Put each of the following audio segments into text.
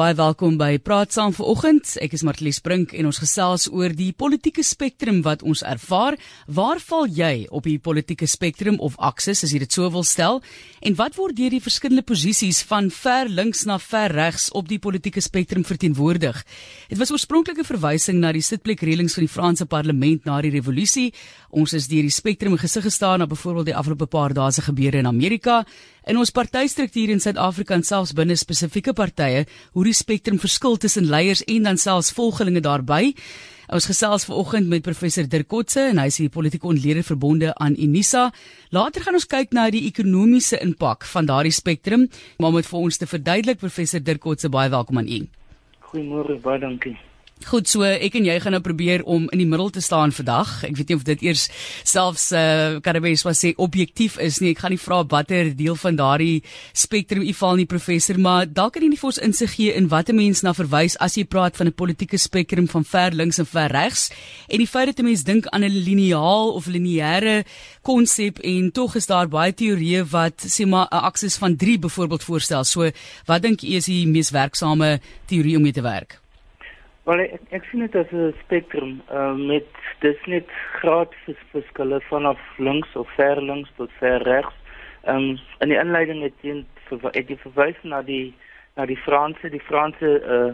Baie welkom by Praat saam vanoggend. Ek is Martlies Brink en ons gesels oor die politieke spektrum wat ons ervaar. Waar val jy op die politieke spektrum of aksis as jy dit so wil stel? En wat word deur die verskillende posisies van ver links na ver regs op die politieke spektrum verteenwoordig? Dit was oorspronklik 'n verwysing na die sitplekreëlings van die Franse parlement na die revolusie. Ons is deur die spektrum gesig gestaan na byvoorbeeld die afgelope paar dae se gebeure in Amerika in ons partystruktuur in Suid-Afrika en selfs binne spesifieke partye hoe die spektrum verskil tussen leiers en dan selfs volgelinge daarbey. Ons gesels vanoggend met professor Dirk Kotse en hy is die politieke ontleder verbonde aan Unisa. Later gaan ons kyk na die ekonomiese impak van daardie spektrum, maar om dit vir ons te verduidelik professor Dirk Kotse baie welkom aan u. Goeiemôre, baie dankie. Goed so, ek en jy gaan nou probeer om in die middel te staan vandag. Ek weet nie of dit eers selfs eh uh, Karabes was sê objektief is nie. Ek gaan nie vra watter deel van daardie spektrum u val nie professor, maar dalk kan jy nie vir ons insig gee in watter mens na verwys as jy praat van 'n politieke spektrum van ver links en ver regs en die feit dat 'n mens dink aan 'n lineaal of lineêre konsep en tog is daar baie teorieë wat sê maar 'n aksis van 3 byvoorbeeld voorstel. So, wat dink u is die mees werksame teorie om mee te werk? Wel ek, ek sien dit as 'n spektrum uh, met dis net graadverskille vanaf links of ver links tot ver regs. Ehm um, in die inleiding het jy het jy verwys na die na die Franse, die Franse uh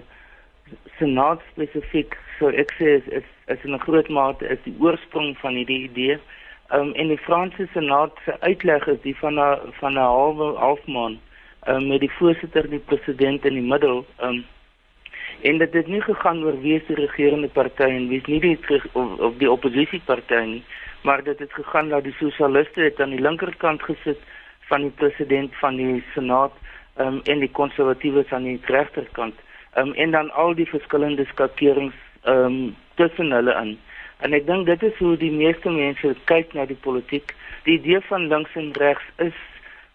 senaat spesifiek so ek sê is is, is in 'n groot mate is die oorsprong van hierdie idee. Ehm um, en die Franse senaat se uitleg is die van 'n van 'n halwe halfmaan um, met die voorsitter, die president in die middel. Ehm um, en dit het nie gegaan oor wie se regerende party en wie is nie die of, of die oppositieparty nie maar dit het gegaan dat die sosialiste het aan die linkerkant gesit van die president van die senaat um, en die konservatiewes aan die regterkant. Um, en dan al die verskillende skakerings um, tussen hulle in. En ek dink dit is hoe die meeste mense kyk na die politiek. Die idee van links en regs is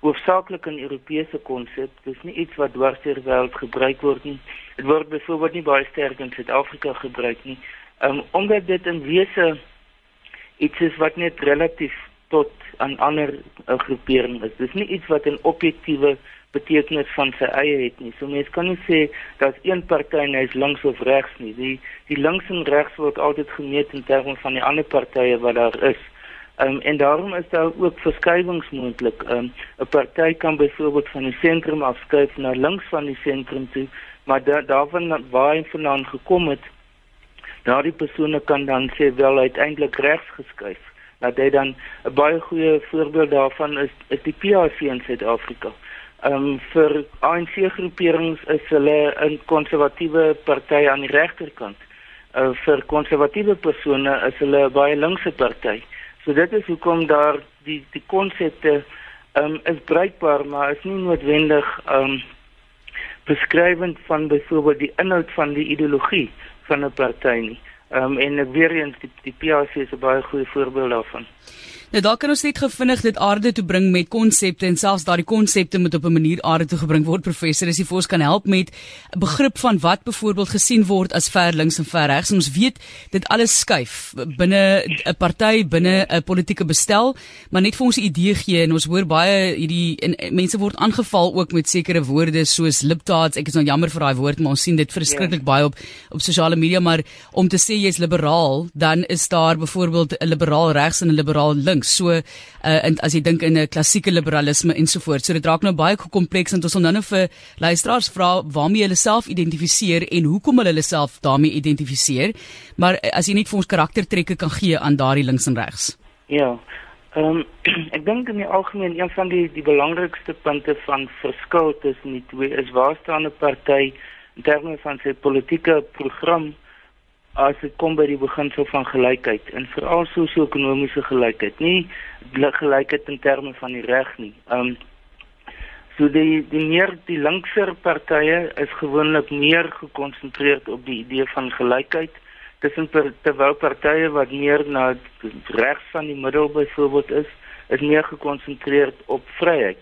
hoofsaaklik 'n Europese konsep. Dit is nie iets wat dwars deur die wêreld gebruik word nie. Dit word byvoorbeeld nie baie sterk in Suid-Afrika gebruik nie. Um omdat dit in wese iets is wat net relatief tot 'n ander uh, groepering is. Dit is nie iets wat 'n objektiewe betekenis van sy eie het nie. So mense kan nie sê dat een party en hy's links of regs nie. Die die links en regs word altyd gemeet in terme van die ander partye wat daar is. Um, en daarom is daar ook verskywings moontlik. Um, 'n Party kan byvoorbeeld van die sentrum afskuif na links van die sentrum toe, maar da daarvan waar hy vandaan gekom het, daardie persone kan dan sê wel uiteindelik regs geskuif. Dat hy dan 'n baie goeie voorbeeld daarvan is is die PAC in Suid-Afrika. Ehm um, vir ANC groeperings is hulle 'n konservatiewe party aan die regterkant. Uh, vir konservatiewe persone is hulle 'n baie linkse party. So dit is hoekom daar die die konsepte ehm um, is bruikbaar maar is nie noodwendig ehm um, beskrywend van byvoorbeeld die inhoud van die ideologie van 'n party nie. Ehm um, en weer eens die, die PAC is 'n baie goeie voorbeeld daarvan. Nou daar kan ons net gevinnig dit aarde toe bring met konsepte en selfs daardie konsepte moet op 'n manier aarde toe gebring word professor as jy vir ons kan help met 'n begrip van wat byvoorbeeld gesien word as ver links en ver regs. Ons weet dit alles skuif binne 'n party, binne 'n politieke bestel, maar net vir ons 'n idee gee en ons hoor baie hierdie en, en mense word aangeval ook met sekere woorde soos liptards. Ek is nou jammer vir daai woord, maar ons sien dit verskriklik ja. baie op op sosiale media, maar om te sê jy's liberaal, dan is daar byvoorbeeld 'n liberaal regs en 'n liberaal links links. So uh en as jy dink in 'n klassieke liberalisme ensovoorts. So dit raak nou baie kompleks en ons wil nou net vir luisteraars vra waarmee hulle self identifiseer en hoekom hulle hulle self daarmee identifiseer. Maar uh, as jy net vir ons karaktertrekke kan gee aan daardie links en regs. Ja. Ehm um, ek dink in die algemeen een van die die belangrikste punte van verskil tussen die twee is waar staan 'n party in terme van sy politieke program as dit kom by die beginsel van gelykheid en veral sosio-ekonomiese gelykheid, nie gelykheid in terme van die reg nie. Um so die die meer die linkser partye is gewoonlik meer gekonsentreer op die idee van gelykheid tussen terwyl partye wat meer na regs van die middel byvoorbeeld is, is meer gekonsentreer op vryheid.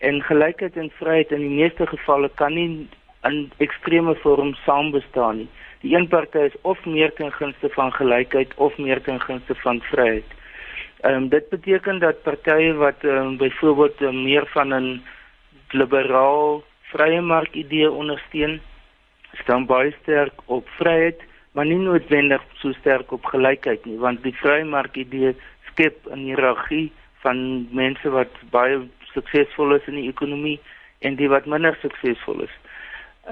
En gelykheid en vryheid in die meeste gevalle kan nie in ekstreme vorm saam bestaan nie die een party is of meer ten gunste van gelykheid of meer ten gunste van vryheid. Ehm um, dit beteken dat partye wat ehm um, byvoorbeeld um, meer van 'n liberaal vrye mark idee ondersteun staan baie sterk op vryheid, maar nie noodwendig so sterk op gelykheid nie, want die vrymark idee skep 'n hiërargie van mense wat baie suksesvol is in die ekonomie en die wat minder suksesvol is.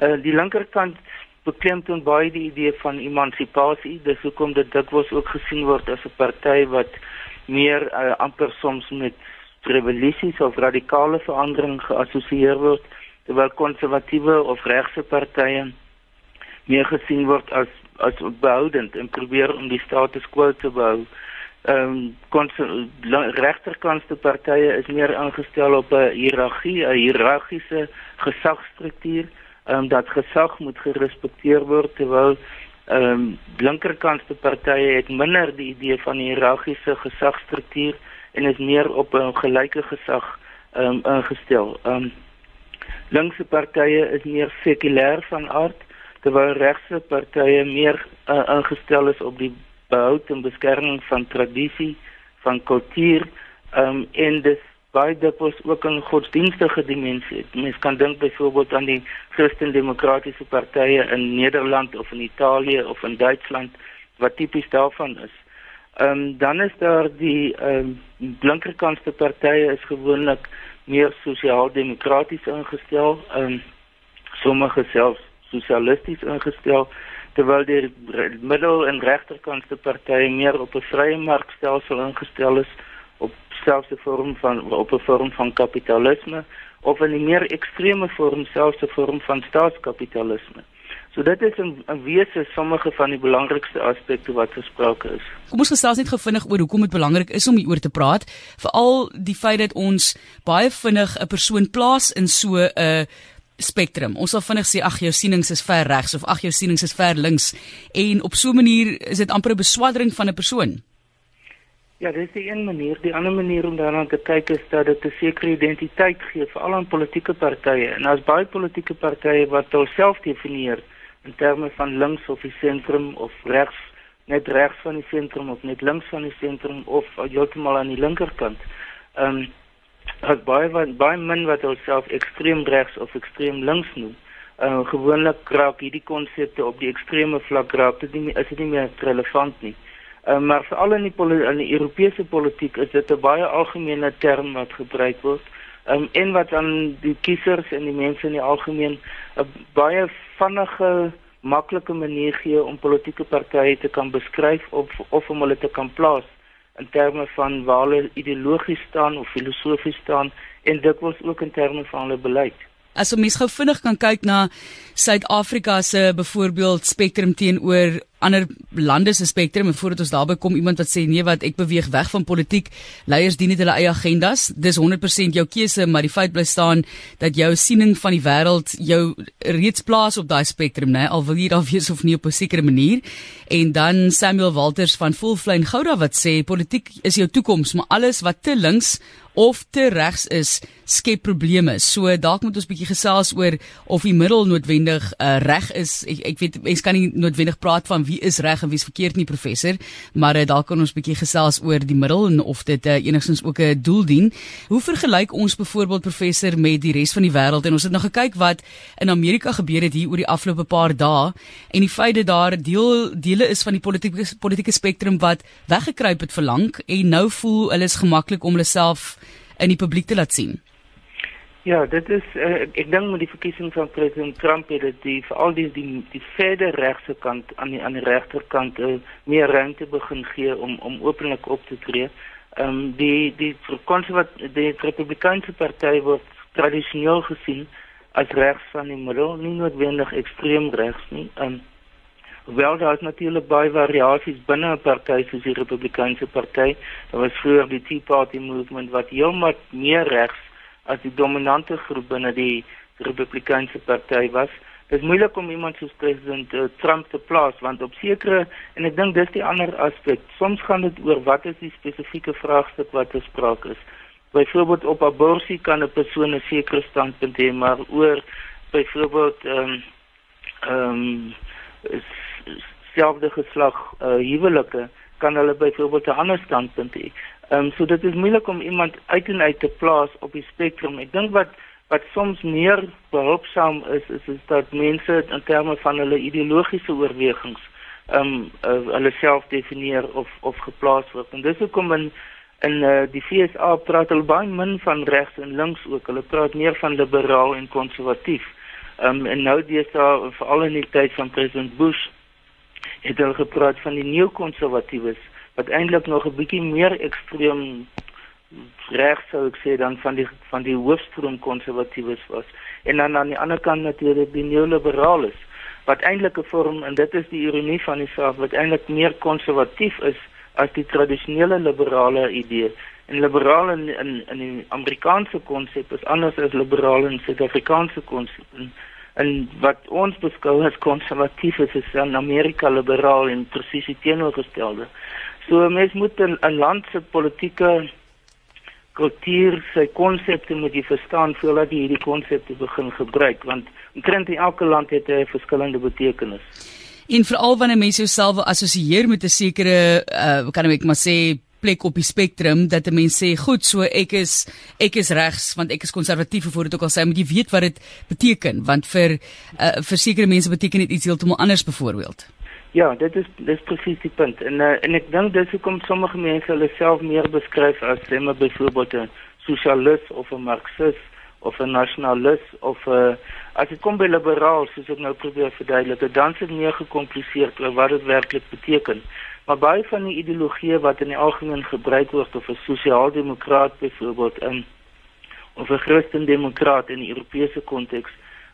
Uh die linkerkant beklemtoon baie die idee van emansipasie, dis hoekom dit dikwels ook gesien word as 'n party wat meer uh, amper soms met revolusies of radikale verandering geassosieer word terwyl konservatiewe of regse partye meer gesien word as as behoudend en probeer om die status quo te behou. Ehm um, regterkantste partye is meer aangestel op 'n hiërargie, 'n hiërargiese gesagsstruktuur, ehm um, dat gesag moet gerespekteer word terwyl ehm um, linkerkantste partye het minder die idee van hiërargiese gesagsstruktuur en is meer op 'n gelyke gesag ehm um, ingestel. Ehm um, linkse partye is meer sekulêr van aard terwyl regse partye meer uh, ingestel is op die behoud en beskerming van tradisie, van kultuur ehm um, en dis baie dikwels ook 'n godsdienstige dimensie. Mens kan dink byvoorbeeld aan die Christen-Demokratiese partye in Nederland of in Italië of in Duitsland wat tipies daarvan is. Ehm um, dan is daar die ehm um, linkerkantste partye is gewoonlik meer sosiaal-demokraties ingestel, ehm um, sommige selfs sosialisties ingestel terwyl die middel- en regterkantste partye meer op 'n vrye markstelsel ingestel is selfs 'n vorm van op 'n vorm van kapitalisme of in 'n meer ekstreme vorm selfs 'n vorm van staatskapitalisme. So dit is 'n wese sommige van die belangrikste aspekte wat gesproke is. Kom ons gesels net gevinnig oor hoekom dit belangrik is om hieroor te praat, veral die feit dat ons baie vinnig 'n persoon plaas in so 'n spektrum. Ons sal vinnig sê ag jou sienings is ver regs of ag jou sienings is ver links en op so 'n manier is dit amper 'n beswadering van 'n persoon. Ja, dit is die een manier. Die ander manier om daarna te kyk is dat dit 'n sekere identiteit gee vir al aan politieke partye. En as baie politieke partye wat hulself definieer in terme van links of die sentrum of regs net regs van die sentrum of net links van die sentrum of heeltemal aan die linkerkant. Ehm um, as baie wat baie min wat homself ekstreem regs of ekstreem links noem. Uh, gewoonlik raak hierdie konsepte op die ekstreme vlak raak dit nie is dit nie meer relevant nie. Ehm maar veral in die in die Europese politiek is dit 'n baie algemene term wat gebruik word. Um, en wat aan die kiesers en die mense in die algemeen 'n baie vinnige maklike manier gee om politieke partye te kan beskryf of of om hulle te kan plaas in terme van waar hulle ideologies staan of filosofies staan en dikwels ook in terme van hulle beleid. As ons mens gou vinnig kan kyk na Suid-Afrika se byvoorbeeld spektrum teenoor ander lande se spektrum en voordat ons daarby kom iemand wat sê nee wat ek beweeg weg van politiek. Leiers dien net hulle eie agendas. Dis 100% jou keuse maar die feit bly staan dat jou siening van die wêreld jou reeds plaas op daai spektrum nê al wil jy daar wees of nie op 'n sekere manier. En dan Samuel Walters van Fullflame Gouda wat sê politiek is jou toekoms maar alles wat te links of te regs is skep probleme. So dalk moet ons bietjie gesels oor of die middel noodwendig uh, reg is. Ek ek weet mense kan nie noodwendig praat van wie is reg en wie is verkeerd nie professor, maar uh, dalk kan ons bietjie gesels oor die middel en of dit uh, enigstens ook 'n doel dien. Hoe vergelyk ons byvoorbeeld professor met die res van die wêreld en ons het nou gekyk wat in Amerika gebeur het hier oor die afgelope paar dae en die feit dat daar deel dele is van die politieke politieke spektrum wat weggekruip het vir lank en nou voel hulle is gemaklik om hulle self in die publiek te laat sien. Ja, dit is uh, ek dink met die verkiesing van president Trump het dit die veral die die die verder regse kant aan die aan die regterkant uh, meer ruimte begin gee om om openlik op te tree. Ehm um, die die konservatiewe die Republikeinse party word tradisioneel gesien as regs van die middel, nie noodwendig ekstreem regs nie. Ehm um, Wel daar is natuurlik baie variasies binne 'n party soos die Republikeinse party. Daar was vroeër die Tea Party movement wat heeltemal meer regs as die dominante groep binne die Republikeinse party was. Dit is moeilik om iemand soos president uh, Trump te plaas want op sekere en ek dink dis die ander aspek. Soms gaan dit oor wat is die spesifieke vraagstuk wat bespreek is. Byvoorbeeld op abortus kan 'n persoon 'n sekere standpunt hê, maar oor byvoorbeeld ehm um, ehm um, selfde geslag uh, huwelike kan hulle byvoorbeeld 'n ander standpunt hê. Ehm um, so dit is moeilik om iemand uit en uit te plaas op die spektrum. Ek dink wat wat soms meer behulpsaam is is is dat mense in terme van hulle ideologiese oorwegings ehm um, uh, hulle self definieer of of geplaas word. En dis hoekom in in uh, die FSA praat hulle baie min van regs en links ook. Hulle praat meer van liberaal en konservatief. Ehm um, en nou dis daar veral in die tyd van president Bush het hulle gepraat van die neokonservatiewes wat eintlik nog 'n bietjie meer ekstreem reg sou ek sê dan van die van die hoofstroom konservatiewes was. En dan aan die ander kant natuurlik die neoliberales wat eintlik 'n vorm en dit is die ironie van die saak wat eintlik meer konservatief is as die tradisionele liberale idee. En liberale in in, in die Amerikaanse konsep is anders as liberale in Suid-Afrikaanse konsep en, wat ons beskou as konservatief is is in Amerika liberaal en presies teenoorgestelde so mens moet 'n land se politieke kultuur sy konsepte moet jy verstaan voordat jy hierdie konsepte begin gebruik want omtrent in elke land het 'n verskillende betekenis. En veral wanneer mense jouself assosieer met 'n sekere uh kan ek maar sê plek op die spektrum dat 'n mens sê goed so ek is ek is regs want ek is konservatief voor dit ook al sê moet jy weet wat dit beteken want vir uh vir sekere mense beteken dit iets heeltemal anders byvoorbeeld. Ja, dit is dis presies die punt. En uh, en ek dink dis hoekom sommige mense hulle self meer beskryf as sê maar byvoorbeeld 'n sosialis of 'n marxist of 'n nasionalis of 'n uh, as dit kom by liberaal soos ek nou probeer verduidelik, dan is dit meer gekompliseerd oor wat dit werklik beteken. Maar baie van die ideologieë wat in die algemeen gebruik word of 'n sosiaaldemokraat byvoorbeeld in of 'n christendemokraat in die Europese konteks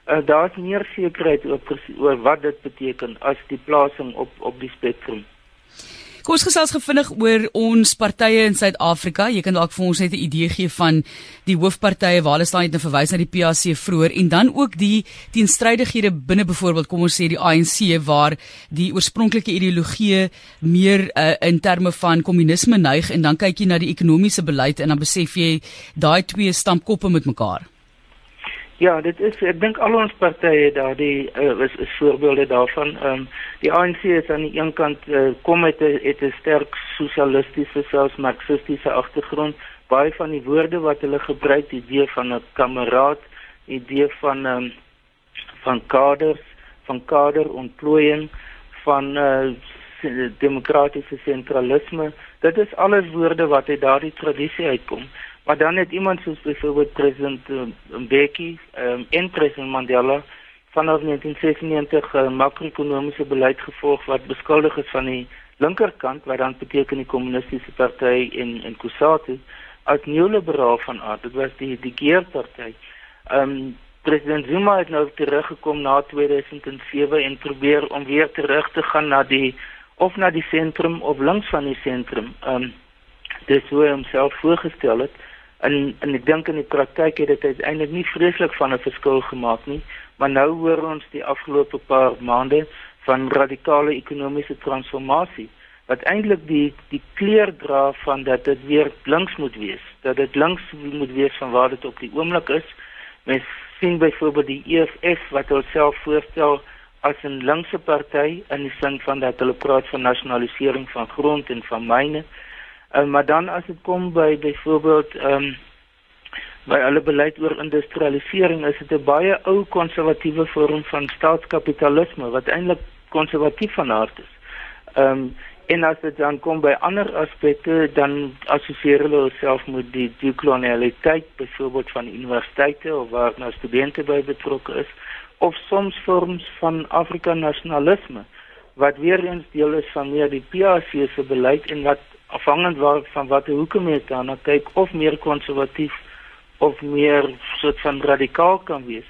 uh, daar's meer sekerheid oor oor wat dit beteken as die plasing op op die spektrum. Kom ons gesels gevinnig oor ons partye in Suid-Afrika. Jy kan dalk vir ons net 'n idee gee van die hoofpartye waar hulle staan net nou verwys na die PAC vroeër en dan ook die teenstrydighede binne byvoorbeeld kom ons sê die ANC waar die oorspronklike ideologie meer uh, in terme van kommunisme neig en dan kyk jy na die ekonomiese beleid en dan besef jy daai twee stamp koppe met mekaar. Ja, dit is ek dink al ons partye daar die uh, is, is voorbeelde daarvan. Ehm um, die ANC is aan die een kant uh, kom met 'n het 'n sterk sosialistiese selfs marxistiese agtergrond. Baie van die woorde wat hulle gebruik, die idee van 'n kameraad, idee van ehm um, van kaders, van kaderontplooiing, van uh, demokratiese sentralisme. Dit is alles woorde wat uit daardie tradisie uitkom. Maar dan het iemand soos byvoorbeeld president um, Mbeki um, en president Mandela vanaf 1996 'n uh, makro-ekonomiese beleid gevolg wat beskuldig is van die linkerkant wat dan beteken die kommunistiese party en en Kusatu as neoliberaal van aard. Dit was die die Geer party. Ehm um, president Zuma het nou teruggekom na 2007 en probeer om weer terug te gaan na die of na die sentrum of links van die sentrum. Ehm um, dis hoe hy homself voorgestel het en en ek dink in die praktyk het dit eintlik nie vreeslik van 'n verskil gemaak nie maar nou hoor ons die afgelope paar maande van radikale ekonomiese transformasie wat eintlik die die kleur dra van dat dit weer links moet wees dat dit links moet wees van waar dit op die oomblik is. Mens sien byvoorbeeld die EFF wat hulself voorstel as 'n linkse party in die sin van dat hulle praat van nasionalisering van grond en van myne Uh, maar dan as dit kom by byvoorbeeld ehm um, by alle beleid oor industrialisering is dit 'n baie ou konservatiewe vorm van staatskapitalisme wat eintlik konservatief van aard is. Ehm um, en as dit dan kom by ander aspekte dan assosieer hulle self met die dekolonialiteit byvoorbeeld van universiteite of waar nou studente by betrokke is of soms vorms van Afrika nasionalisme wat weer eens deel is van meer die PAC se beleid en wat afhangend van watter hoekom jy daarna kyk of meer konservatief of meer soort van radikaal kan wees.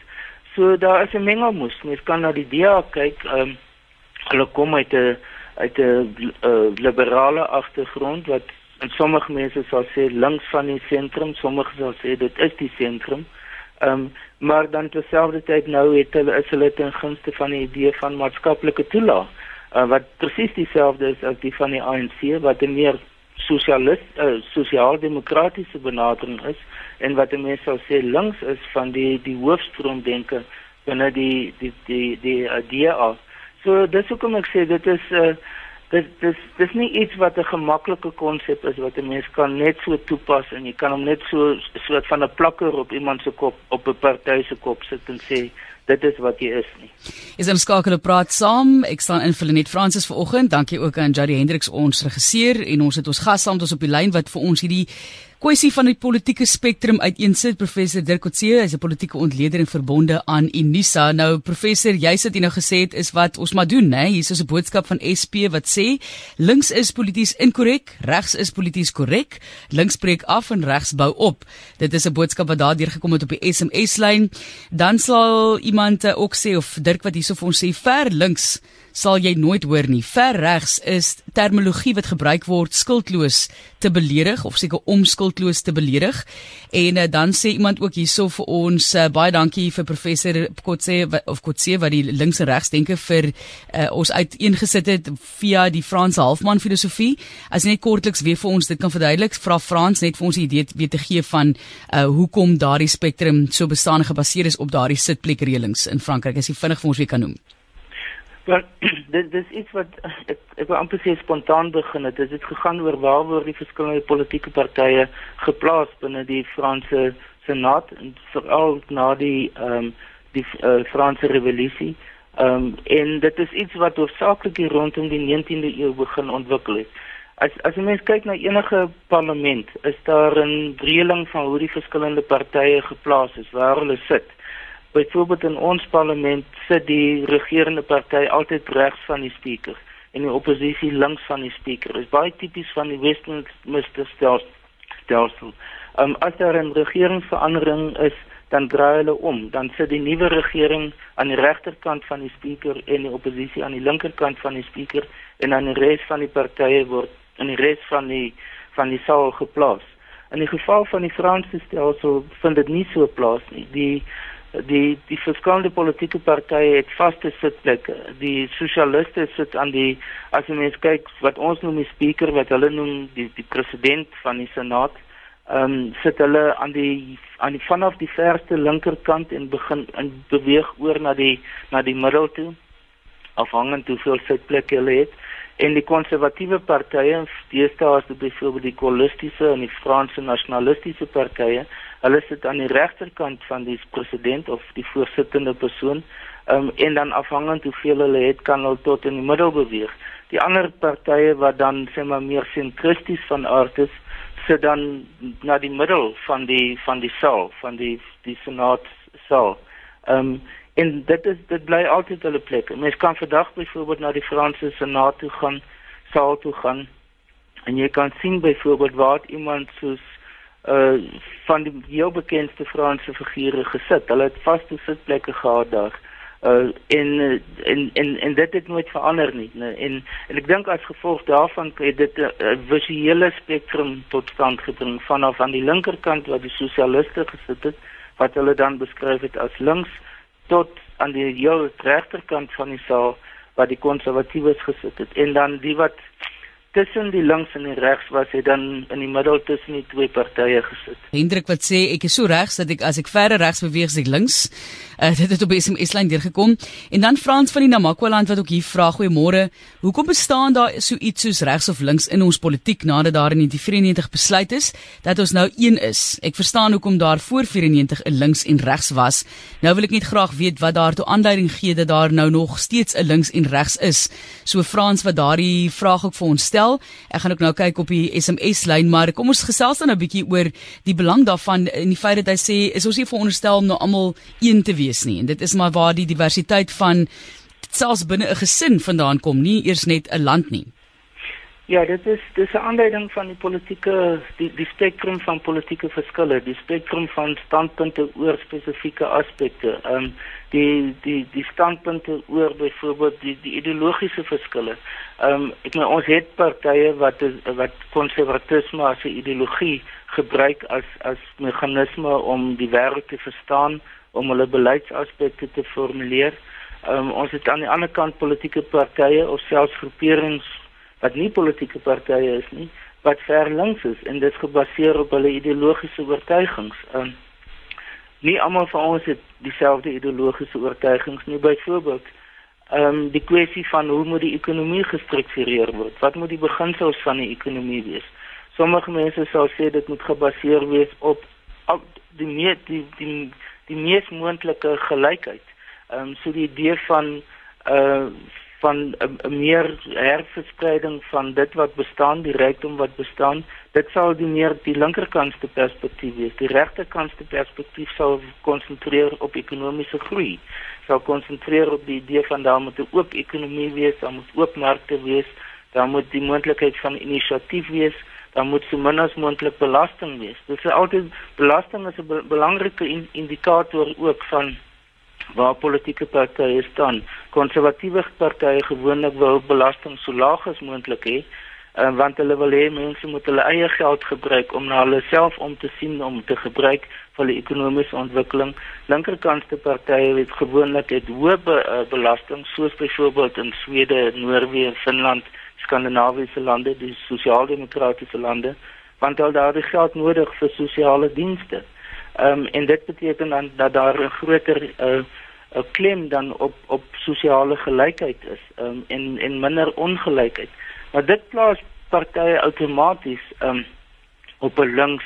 So daar is 'n mengelmoes. Mens kan na die DA kyk, ehm um, hulle kom uit 'n uit 'n uh, liberale agtergrond wat en sommige mense sal sê links van die sentrum, sommige sal sê dit is die sentrum. Ehm um, maar dan terselfdertyd nou het hulle is hulle ten gunste van die idee van maatskaplike toelaag uh, wat presies dieselfde is as die van die ANC wat 'n meer sosialis uh, sosiaal-demokratiese benadering is en wat mense sou sê links is van die die hoofstroom denke binne die die die die uh, af. So dis hoekom ek sê dit is 'n uh, dis dis dis nie iets wat 'n gemaklike konsep is wat 'n mens kan net so toepas en jy kan hom net so soort van 'n plakker op iemand se kop op 'n party se kop sit en sê dit is wat jy is nie. Is ons skakel op praat saam. Ek staan in vir Lenet Fransis vanoggend. Dankie ook aan Jody Hendriks ons regisseur en ons het ons gas saam met ons op die lyn wat vir ons hierdie kwessie van die politieke spektrum uiteensit professor Dirk Coetzee is 'n politieke ontleder en verbonde aan Unisa. Nou professor jy sit hier nou gesê het is wat ons maar doen nê hier is 'n boodskap van SP wat sê links is polities inkorrek regs is polities korrek links spreek af en regs bou op. Dit is 'n boodskap wat daar deurgekom het op die SMS lyn. Dan sal iemand ook sê of Dirk wat hierso vir ons sê ver links sal jy nooit hoor nie. Ver regs is terminologie wat gebruik word skuldloos te beledig of seker om skuldloos te beledig. En uh, dan sê iemand ook hierso vir ons uh, baie dankie vir professor Kotse of Kotse wat die links en regs denke vir uh, ons uiteengesit het via die Frans Halfman filosofie. As net kortliks weer vir ons dit kan verduidelik, vra Frans net vir ons 'n idee weet te gee van uh, hoekom daardie spektrum so bestaan gebaseer is op daardie sitplekreëlings in Frankryk. As jy vinnig vir ons weer kan noem. Maar dit dis iets wat ek ek wil amper sê spontaan begin het. Dit het gegaan oor waar word die verskillende politieke partye geplaas binne die Franse Senaat en veral na die ehm um, die uh, Franse revolusie. Ehm um, en dit is iets wat hoofsaaklik rondom die 19de eeu begin ontwikkel het. As as jy mens kyk na enige parlement, is daar 'n reëling van hoe die verskillende partye geplaas is, waar hulle sit. Byvoorbeeld in ons parlement sit die regerende party altyd regs van die spreker en die oppositie links van die spreker. Dit is baie tipies van die Westminster stelsel. Um, as daar 'n regeringsverandering is, dan draai hulle om. Dan sit die nuwe regering aan die regterkant van die spreker en die oppositie aan die linkerkant van die spreker en dan die res van die partye word in die res van die van die saal geplaas. In die geval van die Franse stelsel vind dit nie so plaas nie. Die die die verskillende politieke partye het vaste sitplekke. Die sosialiste sit aan die as jy mens kyk wat ons noem die speaker wat hulle noem die die president van die senaat, ehm um, sit hulle aan die aan die vanaf die verste linkerkant en begin in beweeg oor na die na die middel toe afhangend hoeveel sitplekke hulle het en die konservatiewe partye, deesdae is dit byvoorbeeld die koalistiese en die Franse nasionalistiese partye hulle sit aan die regterkant van die president of die voorsittende persoon um, en dan afhangend hoeveel hulle het kan hulle tot in die middel beweeg. Die ander partye wat dan sê maar meer sentristies van aard is, sit dan na die middel van die van die saal, van die die senaat saal. Ehm um, en dit is dit bly altyd hulle plek. Mens kan vandag byvoorbeeld na die Franse senaat toe gaan, saal toe gaan en jy kan sien byvoorbeeld waar iemand soos uh van die heel bekendste Franse figure gesit. Hulle het vaste sitplekke gehad daar. Uh en en en en dit het nooit verander nie. Nee. En en ek dink as gevolg daarvan het dit 'n visuele spektrum tot stand gebring vanaf aan die linkerkant waar die sosialiste gesit het wat hulle dan beskryf het as links tot aan die heel regterkant van die saal waar die konservatiewes gesit het. En dan die wat tussen die links en die regs was hy dan in die middel tussen die twee partye gesit. Hendrik wat sê ek is so regs dat ek as ek verder regs beweeg ek links. Uh, dit het op SMS lyn deurgekom. En dan Frans van die Namakwa-land wat ook hier vra goeiemôre. Hoekom bestaan daar so iets soos regs of links in ons politiek nadat daar in 1994 besluit is dat ons nou een is? Ek verstaan hoekom daar voor 94 'n links en regs was. Nou wil ek net graag weet wat daar toe aanduiding gee dat daar nou nog steeds 'n links en regs is. So Frans wat daardie vraag ook vir ons stel gestel. Ek gaan ook nou kyk op die SMS lyn, maar kom ons gesels dan 'n bietjie oor die belang daarvan in die feit dat hy sê is ons nie veronderstel om nou almal een te wees nie. En dit is maar waar die diversiteit van selfs binne 'n gesin vandaan kom, nie eers net 'n land nie. Ja, dit is dis 'n aanduiding van die politieke die die spektrum van politieke verskille, die spektrum van standpunte oor spesifieke aspekte. Ehm um, die die die standpunte oor byvoorbeeld die die ideologiese verskille. Ehm um, ek meen ons het partye wat is, wat konservatisme as 'n ideologie gebruik as as meganisme om die wêreld te verstaan, om hulle beleidsaspekte te formuleer. Ehm um, ons het aan die ander kant politieke partye of selfs groeperings wat nie politieke partye is nie, wat ver links is en dit gebaseer op hulle ideologiese oortuigings. Ehm um, nie almal van ons het dieselfde ideologiese oortuigings nie byvoorbeeld ehm um, die kwessie van hoe moet die ekonomie gestruktureer word? Wat moet die beginsels van die ekonomie wees? Sommige mense sal sê dit moet gebaseer wees op, op die meer die die die mees moontlike gelykheid. Ehm um, so die idee van uh van 'n meer herverspreiding van dit wat bestaan, die rykdom wat bestaan, dit sal die meer die linkerkantste perspektief wees. Die regterkantste perspektief sal konsentreer op ekonomiese groei. Sal konsentreer op die idee van daar moet 'n oop ekonomie wees, daar moet oop markte wees, daar moet die moontlikheid van inisiatief wees, daar moet so min as moontlik belasting wees. Dit is altyd belasting is 'n be belangrike in, indikator ook van waar politieke partye staan. Konservatiewe partye gewoonlik wil belasting so laag as moontlik hê, uh, want hulle wil hê mense moet hulle eie geld gebruik om na hulle self om te sien om te gebruik vir die ekonomiese ontwikkeling. Linkerkantste partye het gewoonlik het hoë be, uh, belasting soos byvoorbeeld in Swede, Noorwe, Finland, Skandinawiese lande, die sosiaal-demokratiese lande, want hulle daar die geld nodig vir sosiale dienste. Ehm um, en dit beteken dan dat daar 'n groter uh, klem dan op op sosiale gelykheid is um, en en minder ongelykheid. Maar dit plaas partye outomaties um, op 'n links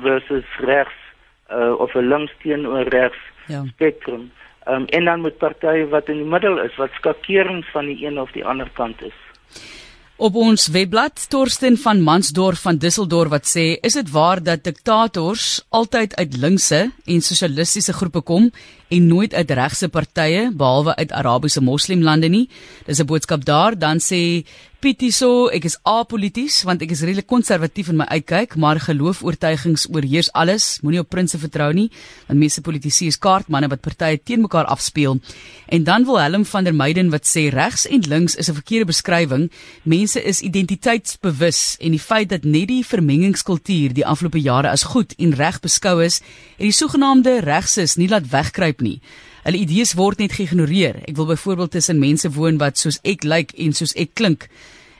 versus regs uh, of 'n links teenoor regs ja. spektrum. Um, en dan moet partye wat in die middel is wat skakerings van die een of die ander kant is. Op ons webblad Torsten van Mansdorf van Düsseldorf wat sê, is dit waar dat diktators altyd uit linkse en sosialistiese groepe kom en nooit uit regse partye behalwe uit Arabiese moslimlande nie. Dis 'n boodskap daar. Dan sê Pitiso, ek is apolities want ek is redelik konservatief in my uitkyk, maar geloofoortuigings oorheers alles. Moenie op prinse vertrou nie, want meeste politici is kaartmanne wat partye teen mekaar afspeel. En dan wil Willem van der Meiden wat sê regs en links is 'n verkeerde beskrywing. Mense is identiteitsbewus en die feit dat net die vermengingskultuur die afgelope jare as goed en reg beskou is, het die sogenaamde regses nie laat wegkruip nie. Hulle idees word net geïgnoreer. Ek wil byvoorbeeld tussen mense woon wat soos ek lyk en soos ek klink.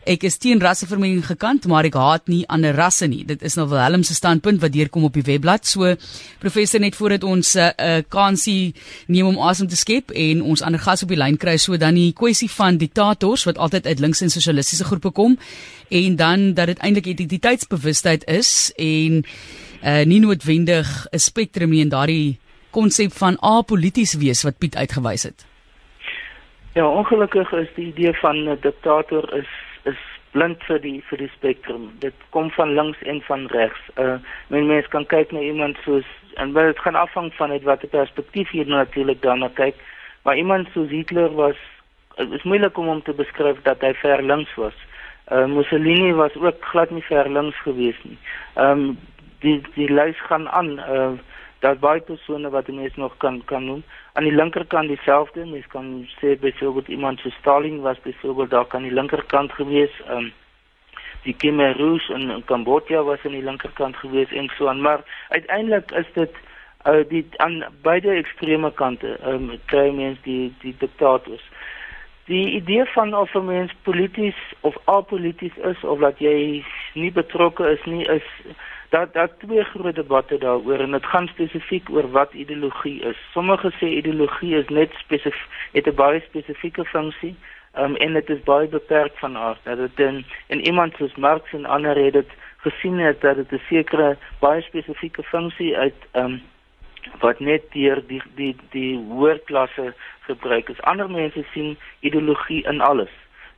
Ek is teen rassevermenging gekant, maar ek haat nie ander rasse nie. Dit is nou Willem se standpunt wat deurkom op die webblad. So professor net voordat ons 'n uh, eh, uh, kansie neem om asem te skep en ons ander gas op die lyn kry, so dan die kwessie van diktators wat altyd uit links en sosialistiese groepe kom en dan dat dit eintlik identiteitsbewustheid is en uh, nie noodwendig 'n spektrum nie en daardie konsep van apolities wees wat Piet uitgewys het. Ja, ongelukkig is die idee van 'n diktator is is blind vir die vir die spektrum. Dit kom van links en van regs. Uh men mens kan kyk na iemand soos en wel dit gaan afhang van uit watter perspektief jy natuurlik daarna kyk. Maar iemand soos Hitler was is moeilik om hom te beskryf dat hy ver links was. Uh Mussolini was ook glad nie ver links gewees nie. Ehm um, die die lys gaan aan. Uh daar's baie persone wat mense nog kan kan noem. Aan die linkerkant dieselfde, mense kan sê byvoorbeeld iemand so Stalin was byvoorbeeld daar kan die linkerkant gewees. Um, die Khmer Rouge in, in Kambodja was aan die linkerkant gewees en so aan, maar uiteindelik is dit uh, die aan beide ekstreme kante, um, kry mense die die diktators. Die idee van of 'n mens polities of apolities is of dat jy nie betrokke is nie is dat daar twee groot debatte daaroor en dit gaan spesifiek oor wat ideologie is. Sommige sê ideologie is net spesifiek het 'n baie spesifieke funksie um, en dit is baie beperk van aard. Dat dit in, in iemand soos Marx en ander het dit gesien het dat dit 'n sekere baie spesifieke funksie uit um, wat net deur die die die hoërklasse gebruik is. Ander mense sien ideologie in alles.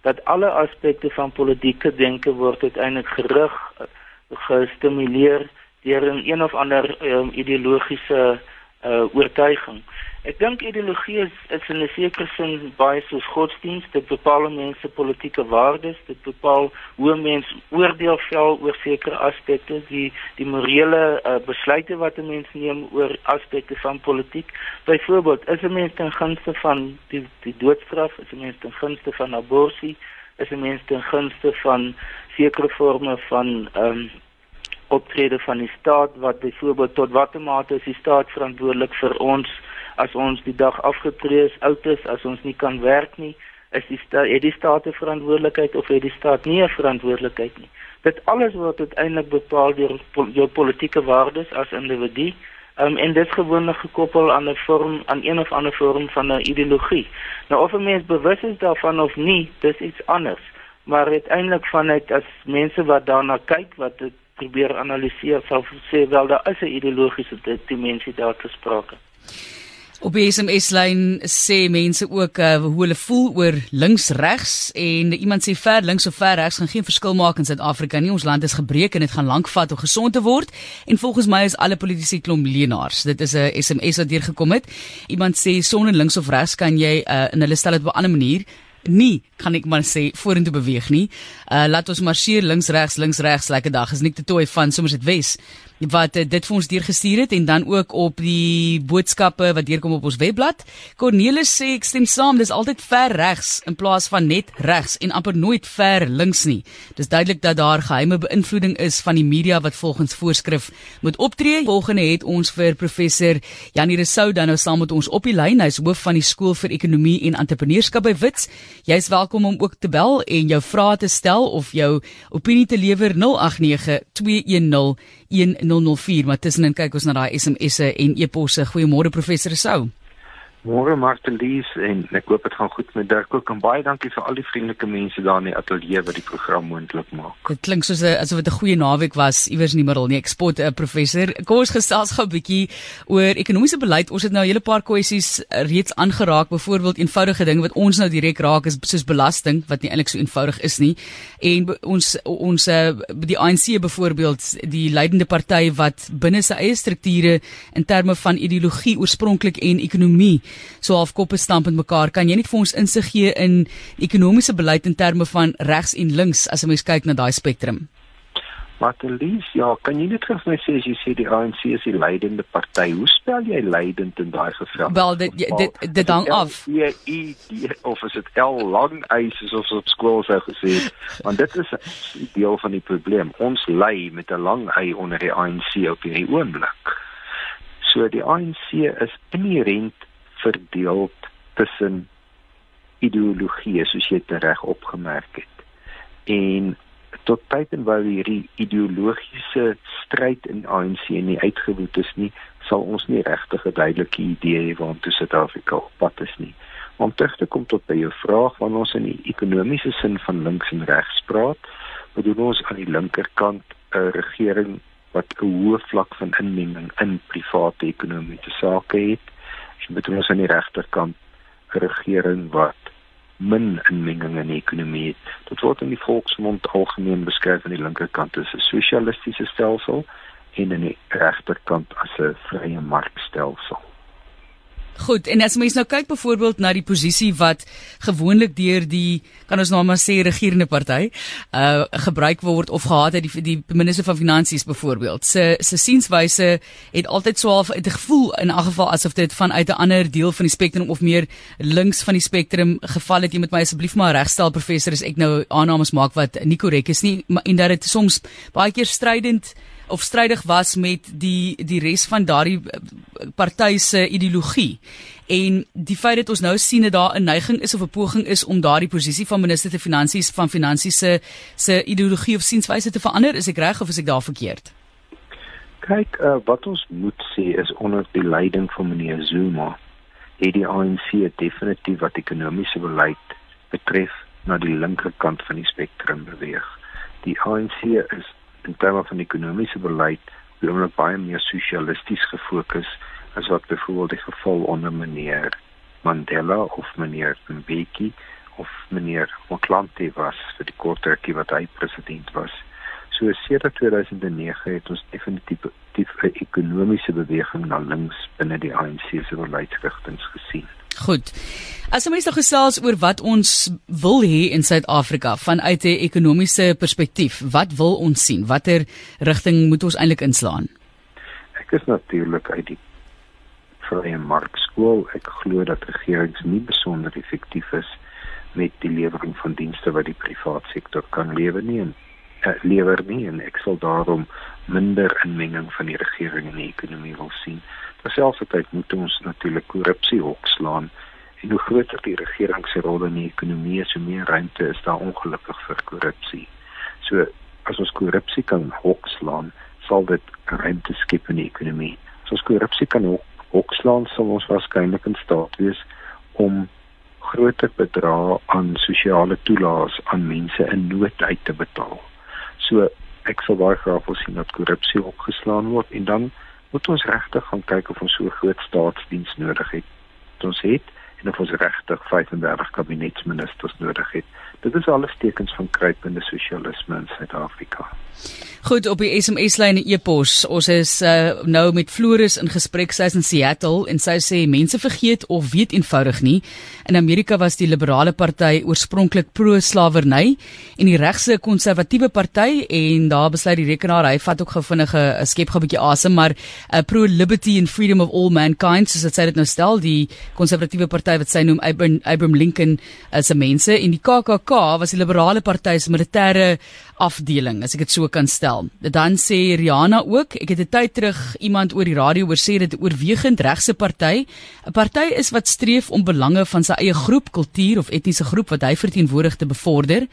Dat alle aspekte van politieke denke word uiteindelik gerig gestimuleer deur 'n een of ander um, ideologiese uh, oortuiging. Ek dink ideologie is, is in 'n sekere sin baie soos godsdienst, dit bepaal mense politieke waardes, dit bepaal hoe mense oordeel vel oor sekere aspekte, die die morele uh, besluite wat 'n mens neem oor aspekte van politiek. Byvoorbeeld, is 'n mens ten gunste van die die doodstraf, is 'n mens ten gunste van abortus, is 'n mens ten gunste van sekere forme van ehm um, optrede van die staat wat byvoorbeeld tot watter mate is die staat verantwoordelik vir ons as ons die dag afgetree is, oud is, as ons nie kan werk nie, is die staat het die staat 'n verantwoordelikheid of het die staat nie 'n verantwoordelikheid nie. Dit alles word uiteindelik bepaal deur jou politieke waardes as individu Um, en dit is gewoonlik gekoppel aan 'n vorm aan een of ander vorm van 'n ideologie. Nou of 'n mens bewus is daarvan of nie, dis iets anders. Maar uiteindelik vanuit as mense wat daarna kyk, wat dit probeer analiseer, sal sê wel daar is 'n ideologiese dimensie daar te sprake. Op die SMS lyn sê mense ook uh, hoe hulle voel oor links regs en iemand sê ver links of ver regs gaan geen verskil maak in Suid-Afrika nie. Ons land is gebreek en dit gaan lank vat om gesond te word en volgens my is alle politici klomp leenaars. Dit is 'n SMS wat deurgekom het. Iemand sê sonder links of regs kan jy uh, in hulle stel dit op 'n ander manier nie kan ek maar sê vorentoe beweeg nie. Uh laat ons marseer links regs links regs lekker dag. Is nie te toe van soms dit wes wat uh, dit vir ons deurgestuur het en dan ook op die boodskappe wat deurkom op ons webblad. Cornelis sê ek stem saam, dis altyd ver regs in plaas van net regs en amper nooit ver links nie. Dis duidelik dat daar geheime beïnvloeding is van die media wat volgens voorskrif moet optree. Volgende het ons vir professor Janie Resou dan nou saam met ons op die lyn. Hy's hoof van die skool vir ekonomie en entrepreneurskap by Wits. Jy's welkom om ook te bel en jou vrae te stel of jou opinie te lewer 089 210 1004 maar tussenin kyk ons na daai SMS'e en e-posse. Goeiemôre professor Sou. Môre Martelies en ek hoop dit gaan goed met Dirk ook en baie dankie vir al die vriendelike mense daar in die ateljee wat die program moontlik maak. Dit klink soos 'n asof dit 'n goeie naweek was iewers in die middel nie. Ek spot 'n uh, professor. Kom ons gesels gou 'n bietjie oor ekonomiese beleid. Ons het nou 'n hele paar kwessies uh, reeds aangeraak. Byvoorbeeld eenvoudige ding wat ons nou direk raak is soos belasting wat nie eintlik so eenvoudig is nie. En ons ons uh, die ANC byvoorbeeld die leidende party wat binne sy eie strukture in terme van ideologie oorspronklik en ekonomie so half koppe stamp met mekaar. Kan jy net vir ons insig gee in ekonomiese beleid in terme van regs en links as 'n mens kyk na daai spektrum? Martelies, ja, kan jy net vir my sê as jy sê die ANC is die leidende party, hoe spel jy leidend in daai geval? Wel dit dit dit hang af. Ja, of is dit L lang eis soos op skool sou gesê het, want dit is deel van die probleem. Ons lei met 'n lang ei onder die ANC op hierdie oomblik. So die ANC is inherënt verdeel tussen ideologieë soos jy dit reg opgemerk het. En tot tyd en wyl hierdie ideologiese stryd in ANC nie uitgewoed is nie, sal ons nie regtig 'n duidelike idee hê waartoe Suid-Afrika op pad is nie. Om terug te kom tot by jou vraag wanneer ons in die ekonomiese sin van links en regs praat, bedoel ons aan die linkerkant 'n regering wat 'n hoë vlak van inmenging in private ekonomiese sake het met ons aan die regterkant 'n regering wat min inmenging in die ekonomie het. Dit word in die volksmond algemeen beskryf aan die linkerkant as 'n sosialistiese stelsel en aan die regterkant as 'n vrye markstelsel. Goed, en as mens nou kyk byvoorbeeld na die posisie wat gewoonlik deur die kan ons nou maar sê regerende party uh gebruik word of gehad het die die minister van finansies byvoorbeeld. Se se sienswyse het altyd so half 'n gevoel in 'n geval asof dit vanuit 'n ander deel van die spektrum of meer links van die spektrum geval het. Jy moet my asseblief maar regstel professor as ek nou aannames maak wat nie korrek is nie, maar en dat dit soms baie keer strydend of strydig was met die die res van daardie eh, party se ideologie. En die feit dat ons nou sien dat daar 'n neiging is of 'n poging is om daardie posisie van minister te finansies van finansies se se ideologie of sienswyse te verander, is ek reg of is ek daar verkeerd? Kyk, uh, wat ons moet sê is onder die leiding van meneer Zuma, het die ANC definitief wat ekonomiese beleid betref na die linkerkant van die spektrum beweeg. Die ANC is in terme van ekonomiese beleid bloemlik baie meer sosialisties gefokus as wat byvoorbeeld die geval onder meneer Mandela of meneer Mbeki of meneer Motlanthe was vir die kort tydjie wat hy president was. So sedert 2009 het ons definitief 'n ekonomiese beweging na links binne die ANC se beleidsrigtinge gesien. Goed. As ons nou gesels oor wat ons wil hê in Suid-Afrika vanuit 'n ekonomiese perspektief, wat wil ons sien? Watter rigting moet ons eintlik inslaan? Ek is natuurlik uit die vrye markskool. Ek glo dat regerings nie besonder effektief is met die lewering van dienste wat die private sektor kan lewer nie en uh, lewer nie en ek sal daarom minder inmenging van die regering in die ekonomie wil sien. Terselfdertyd moet ons natuurlik korrupsie hokslaan en hoe groter die regering se rol in die ekonomie is, hoe meer ruimte is daar ongelukkig vir korrupsie. So as ons korrupsie kan hokslaan, sal dit ruimte skep in die ekonomie As ons korrupsie kan hokslaan, sal ons waarskynlik in staat wees om groter bedrae aan sosiale toelaas aan mense in nood uit te betaal. So ek sou baie graag wil sien dat korrupsie opgeslaan word en dan moet ons regtig gaan kyk of ons so groot staatsdiens nodig het. Ons het en of ons regtig 35 kabinetsministers nodig het. Dit is alles tekens van kruipende sosialisme in Suid-Afrika. Goed op die SMS-lyn e-pos. Ons is uh, nou met Floris in gesprek sy is in Seattle en sy sê mense vergeet of weet eenvoudig nie. In Amerika was die Liberale Party oorspronklik pro-slawerny en die regse konservatiewe party en daar besluit die rekenaar hy vat ook gou vinnige 'n skep gou 'n bietjie asem maar uh, eh, pro-liberty and freedom of all mankind soos dit sê dit nou stel die konservatiewe party wat sy noem Abraham, Abraham Lincoln as 'n mense. En die KKK was die Liberale Party se militêre afdeling as ek dit so kan stel. Dan sê Rihanna ook, ek het 'n tyd terug iemand oor die radio hoor sê dit oorwegend regse party, 'n party is wat streef om belange van sy eie groep, kultuur of etniese groep wat hy verteenwoordig te bevorder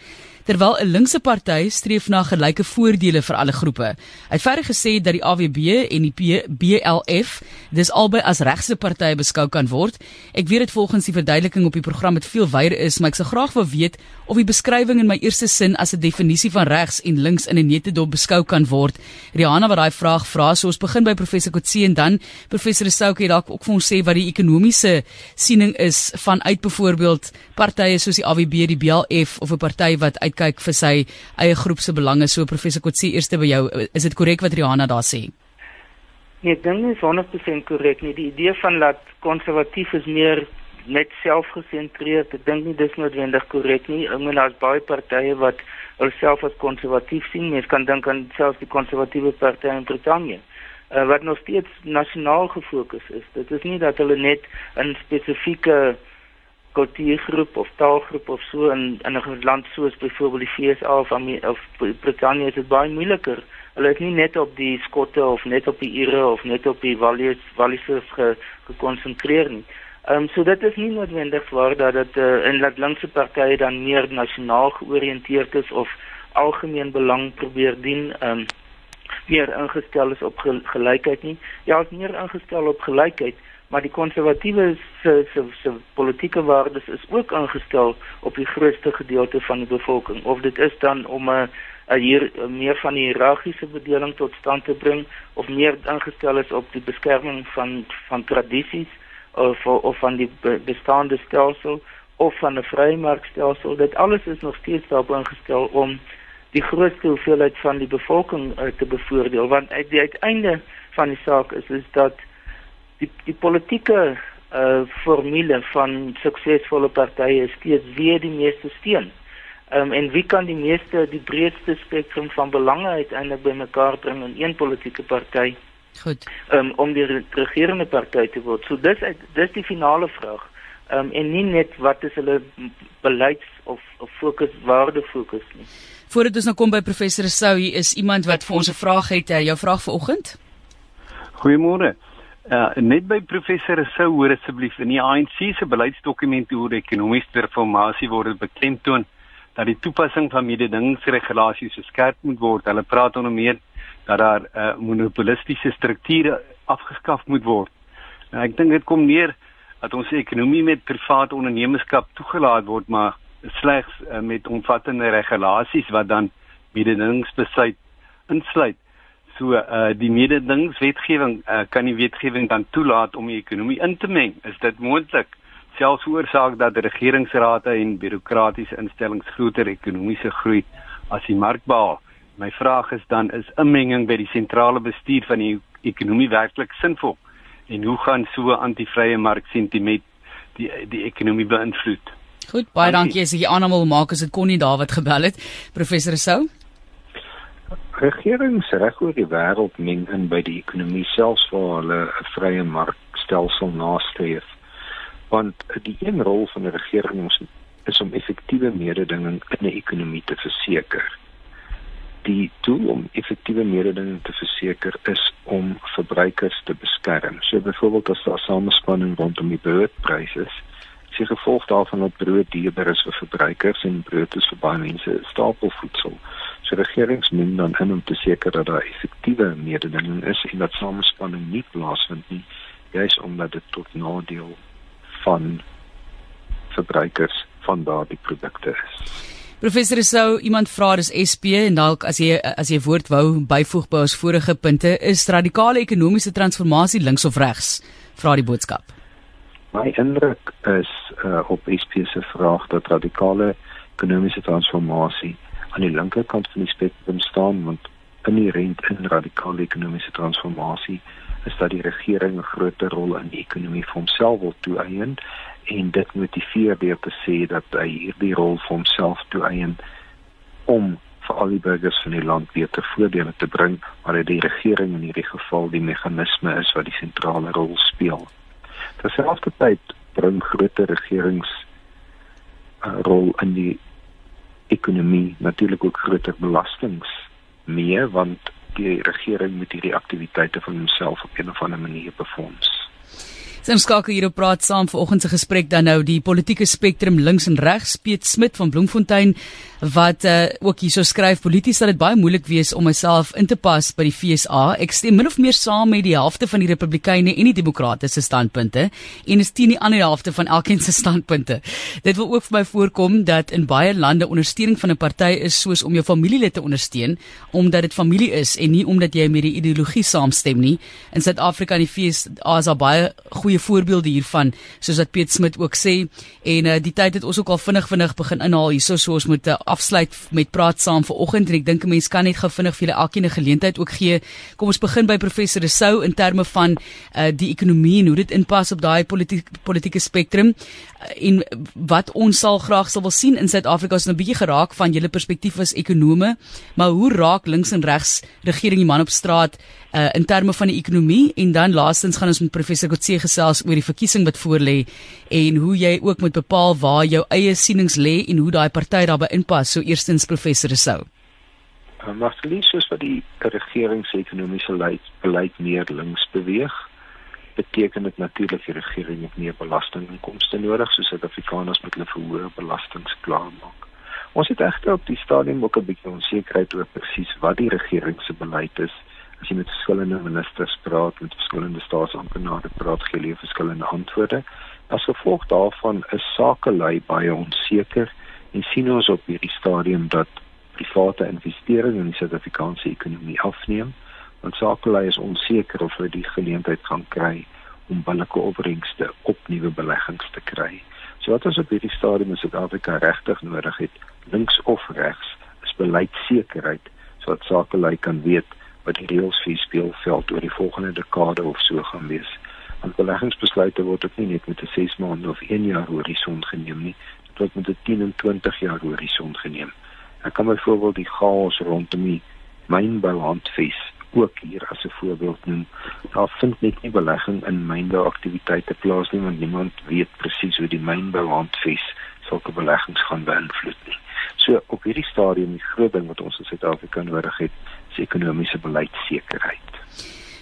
terwyl 'n linkse party streef na gelyke voordele vir alle groepe. Hy het verder gesê dat die AWB en die BLF dis albei as regse partye beskou kan word. Ek weet dit volgens die verduideliking op die program het veel wyer is, maar ek sou graag wou weet of die beskrywing in my eerste sin as 'n definisie van regs en links in 'n netedop beskou kan word. Rihanna wat daai vraag vra, so ons begin by professor Kotse en dan professor Soukie dalk ook vir ons sê wat die ekonomiese siening is vanuit byvoorbeeld partye soos die AWB, die BLF of 'n party wat uit uitkyk vir sy eie groep se belange. So professor Kotse, eerste by jou, is dit korrek wat Rihanna daar sê? Nee, ek dink dit is 100% korrek nie. Die idee van dat konservatief is meer net selfgesentreerd, ek dink nie dis noodwendig korrek nie. Ek meen daar's baie partye wat hulself as konservatief sien. Mens kan dink aan selfs die konservatiewe party in Brittanje. Uh, wat nog steeds nasionaal gefokus is. Dit is nie dat hulle net 'n spesifieke kultuurgroep of taalgroep of so in in 'n land soos byvoorbeeld die FSA of of Brittanje is dit baie moeiliker. Hulle is nie net op die Skotte of net op die Ire of net op die Wallis Wallisers ge, gekonsentreer nie. Ehm um, so dit is nie noodwendig waar dat dit uh, in dat linkse partye dan meer nasionaal georiënteerd is of algemeen belang probeer dien ehm um, meer ingestel is op gelykheid nie. Ja, is meer ingestel op gelykheid maar die konservatiewe se se se politieke waardes is ook aangestel op die grootste gedeelte van die bevolking of dit is dan om 'n hier meer van die hiërargiese bedeling tot stand te bring of meer aangestel is op die beskerming van van tradisies of of van die bestaande stelsel of van 'n vrye markstelsel dit alles is nog steeds daarop ingestel om die grootste hoeveelheid van die bevolking uh, te bevoordeel want uit die uiteinde van die saak is is dat die die politieke uh formule van suksesvolle partye is steeds wie die meeste steun. Ehm um, en wie kan die meeste die breedste spektrum van belange uiteindelik bymekaar bring in een politieke party? Goed. Ehm um, om die regerende party te word. So dis dis die finale vraag. Ehm um, en nie net wat is hulle beleids of of fokus waarde fokus nie. Voordat ons nou kom by professor Sou, hier is iemand wat vir ons 'n vraag het. Uh, jou vraag vanoggend? Goeiemôre. Uh, net by professor sou hoor asseblief in die ANC se beleidsdokumente oor ekonomiese reformatie word beklemtoon dat die toepassing van mededingingsregulasies verskerp moet word. Hulle praat onder meer dat daar uh, monopolistiese strukture afgeskaf moet word. Nou, ek dink dit kom neer dat ons ekonomie met private ondernemerskap toegelaat word, maar slegs uh, met omvattende regulasies wat dan mededingingsbesluit insluit. So uh die mededingingswetgewing uh, kan die wetgewing dan toelaat om die ekonomie in te meng. Is dit moontlik? Selfs oorsaak dat regeringsrade en bureaukratiese instellings groter ekonomiese groei as die mark behaal. My vraag is dan is inmenging by die sentrale bestuur van die ekonomie werklik sinvol? En hoe gaan so anti-vrye mark sentiment die die ekonomie beïnvloed? Goed, baie dankie as jy aanhaal maak as dit kon nie Dawid gebel het. Professor Sou regerings reg oor die wêreld meng in by die ekonomie selfs waar hulle 'n vrye markstelsel nastreef. Want die een rol van 'n regering is om effektiewe mededinging in 'n ekonomie te verseker. Die doel om effektiewe mededinging te verseker is om verbruikers te beskerm. So byvoorbeeld as daar samespanning rondom die broodpryse is, is die gevolg daarvan dat brood duurder is vir verbruikers en brood is vir baie mense stapelvoedsel. So regerings moet dan in om te seker dat daar effektiewe mededinging is en dat samespanning nie plaasvind nie, juis omdat dit tot nadeel van verbruikers van daardie produkte is. Professor sou iemand vra dis SP en dalk as jy as jy woord wou byvoeg by ons vorige punte is radikale ekonomiese transformasie links of regs vra die boodskap. My indruk is uh, op SP se vraag dat radikale ekonomiese transformasie aan die linkerkant van die spektrum staan want inherent in radikale ekonomiese transformasie is dat die regering 'n groter rol in die ekonomie vir homself wil toeëien en dit motiveer deur te sê dat hy hierdie rol vir homself toeëien om vir al die burgers van die land beter voordele te bring, maar dit die regering in hierdie geval die meganisme is wat die sentrale rol speel. Terselfdertyd bring groter regerings uh, rol in die ekonomie natuurlik ook groter belastings mee want die regering moet hierdie aktiwiteite van homself op 'n of ander manier befonds. Sim skakel hier op praat saam vanoggend se gesprek dan nou die politieke spektrum links en regs Piet Smit van Bloemfontein wat uh, ook hierso skryf polities dat dit baie moeilik wees om myself in te pas by die FSA. Ek stem min of meer saam met die helfte van die Republikeine en die Demokrate se standpunte en is teen die ander helfte van elkeen se standpunte. Dit wil ook vir my voorkom dat in baie lande ondersteuning van 'n party is soos om jou familielid te ondersteun omdat dit familie is en nie omdat jy met die ideologie saamstem nie. In Suid-Afrika en die FSA is daar baie goeie voorbeelde hiervan soos wat Piet Smit ook sê. En uh, die tyd het ons ook al vinnig vinnig begin inhaal hierso so ons moet uh, afsluit met praat saam vanoggend. En ek dink 'n mens kan net gou vinnig vir julle elkeen 'n geleentheid ook gee. Kom ons begin by professor Resou in terme van uh, die ekonomie en hoe dit inpas op daai politiek, politieke spektrum. Uh, en wat ons sal graag sal wil sien in Suid-Afrika is nou 'n bietjie geraak van julle perspektief as ekonome, maar hoe raak links en regs regering die man op straat uh, in terme van die ekonomie en dan laastens gaan ons met professor Kotse gesels oor die verkiesing wat voorlê en hoe jy ook moet bepaal waar jou eie sienings lê en hoe daai party daarbey inpas so eerstens professor Sou. Uh, maar verlies soos wat die regering se ekonomiese beleid beleid meer links beweeg, beteken dit natuurlik die regering het meer belastinginkomste nodig soos Suid-Afrikaners met hulle verhoë belastings klaar maak. Ons het egter op die stadium ook 'n bietjie onsekerheid oor presies wat die regering se beleid is. As jy met verskillende ministers praat, met verskillende staatsamptenare praat, gee hulle verskillende antwoorde. As gevolg daarvan is sakelei baie onseker en sien ons op hierdie stadium dat private investering in die Suid-Afrikaanse ekonomie afneem want sakelei is onseker of hulle die geleentheid gaan kry om billike opbrengste op nuwe beleggings te kry. So wat ons op hierdie stadium in Suid-Afrika regtig nodig het, links of regs, is beleidsekerheid sodat sakelei kan weet wat die reëls vir speelveld oor die volgende dekade of so gaan wees. Want beleggingsbesluite word ook nie net met 'n 6 maande of 1 jaar horison geneem nie, wat met 'n 10 en 20 jaar horison geneem. Ek kan byvoorbeeld die chaos rondom die mynbouhandves ook hier as 'n voorbeeld noem. Daar vind net nie belegging in mynbouaktiwiteite plaas nie want niemand weet presies hoe die mynbouhandves sulke beleggings gaan beïnvloed nie. So op hierdie stadium die groot ding wat ons in Suid-Afrika nodig het, is ekonomiese beleidsekerheid.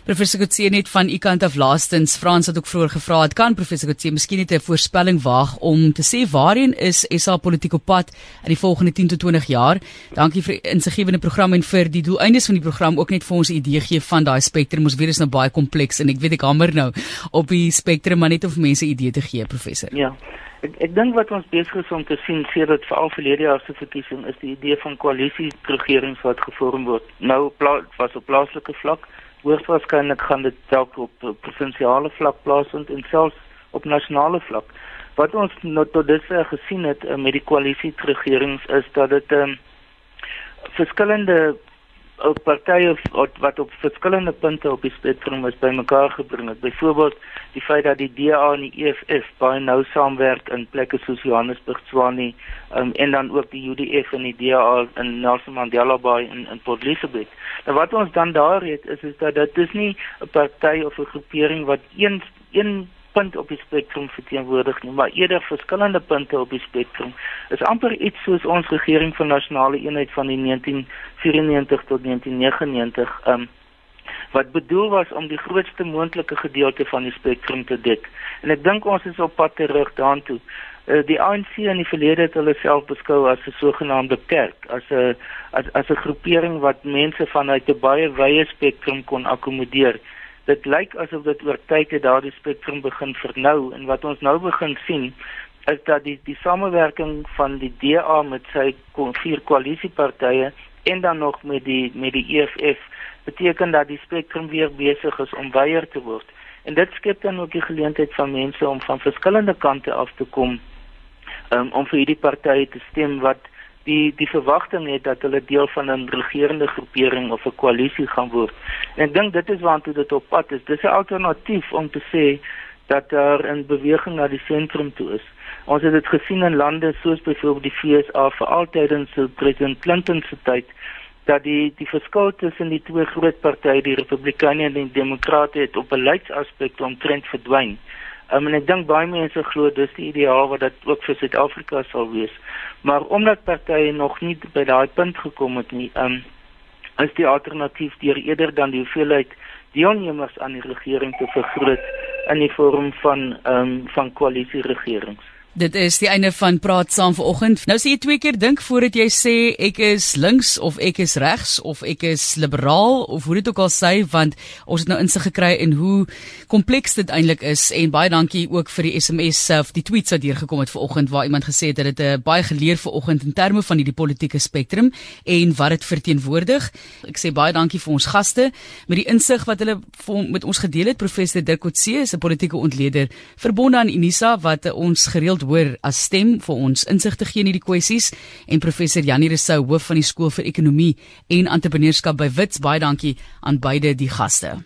Professor Kutse net van u kant af laastens Frans het ook vroeër gevra het kan professor Kutse miskien net 'n voorspelling waag om te sê waarheen is SA politiek op pad in die volgende 10 tot 20 jaar. Dankie vir insiggewende program en vir die doeleindes van die program ook net vir ons 'n idee gee van daai spektrum. Ons weet dit is nou baie kompleks en ek weet ek hamer nou op die spektrum maar net om mense 'n idee te gee professor. Ja. Ek ek dink wat ons besig is om te sien sedert veral verlede jaar se verkiesing is die idee van koalisieregerings wat gevorm word. Nou pla was op plaaslike vlak hoogstwaarskynlik gaan dit dalk op provinsiale vlak plaasvind en selfs op nasionale vlak. Wat ons nou tot dusver gesien het uh, met die koalisieregerings is dat dit um, verskillende uh, partye wat, wat op verskillende punte op die spektrum is bymekaar gebring het. Byvoorbeeld die feit dat die DA en die EFF baie nou saamwerk in plekke soos Johannesburg, Tshwane um, en dan ook die UDF en die DA in Nelson Mandela Bay in, in Port Elizabeth. Nou wat ons dan daar het is is dat dit is nie 'n party of 'n groepering wat een een punt op die spektrum verteenwoordig nie, maar eerder verskillende punte op die spektrum. Is amper iets soos ons regering van nasionale eenheid van die 1994 tot 1999 um wat bedoel was om die grootste moontlike gedeelte van die spektrum te dek. En ek dink ons is op pad terug daartoe. Uh, die ANC in die verlede het hulle self beskou as 'n sogenaamde kerk, as 'n as as 'n groepering wat mense vanuit 'n baie wye spektrum kon akkommodeer. Dit lyk asof dit oor tyd het daardie spektrum begin vernou en wat ons nou begin sien is dat die die samewerking van die DA met sy vier koalisiepartye en dan nog met die met die EFF beteken dat die spektrum weer besig is om wyer te word. En dit skep dan ook die geleentheid van mense om van verskillende kante af te kom um, om vir hierdie partye te stem wat die die verwagting het dat hulle deel van 'n regerende groepering of 'n koalisie gaan word. En ek dink dit is waartoe dit op pad is. Dis 'n alternatief om te sê dat daar 'n beweging na die sentrum toe is. Ons het dit gesien in lande soos byvoorbeeld die VSA vir altydens so president Clinton se tyd dat die die verskil tussen die twee groot partye, die Republikeine en die Demokrate, het op 'n leidsaspek omtrent verdwyn. Um, en ek dink baie mense glo dis die ideaal wat dit ook vir Suid-Afrika sal wees. Maar omdat partye nog nie by daai punt gekom het nie, um, is die alternatief deur eerder dan die hoeveelheid deelnemers aan die regering te vergroot in die vorm van um, van koalisieregerings. Dit is die einde van praat saam vanoggend. Nou sê jy twee keer dink voordat jy sê ek is links of ek is regs of ek is liberaal of hoe dit ook al sê want ons het nou insig gekry in hoe kompleks dit eintlik is en baie dankie ook vir die SMS of die tweets wat hier gekom het vanoggend waar iemand gesê het dat dit 'n uh, baie geleer vanoggend in terme van hierdie politieke spektrum en wat dit verteenwoordig. Ek sê baie dankie vir ons gaste met die insig wat hulle met ons gedeel het. Professor Dirk Coetzee is 'n politieke ontleder verbonde aan Unisa wat uh, ons gereeld gereeld hoor as stem vir ons insig te gee in hierdie kwessies. En professor Janie Resou hoof van die skool vir ekonomie en entrepreneurskap by Wits baie dankie aan beide die gaste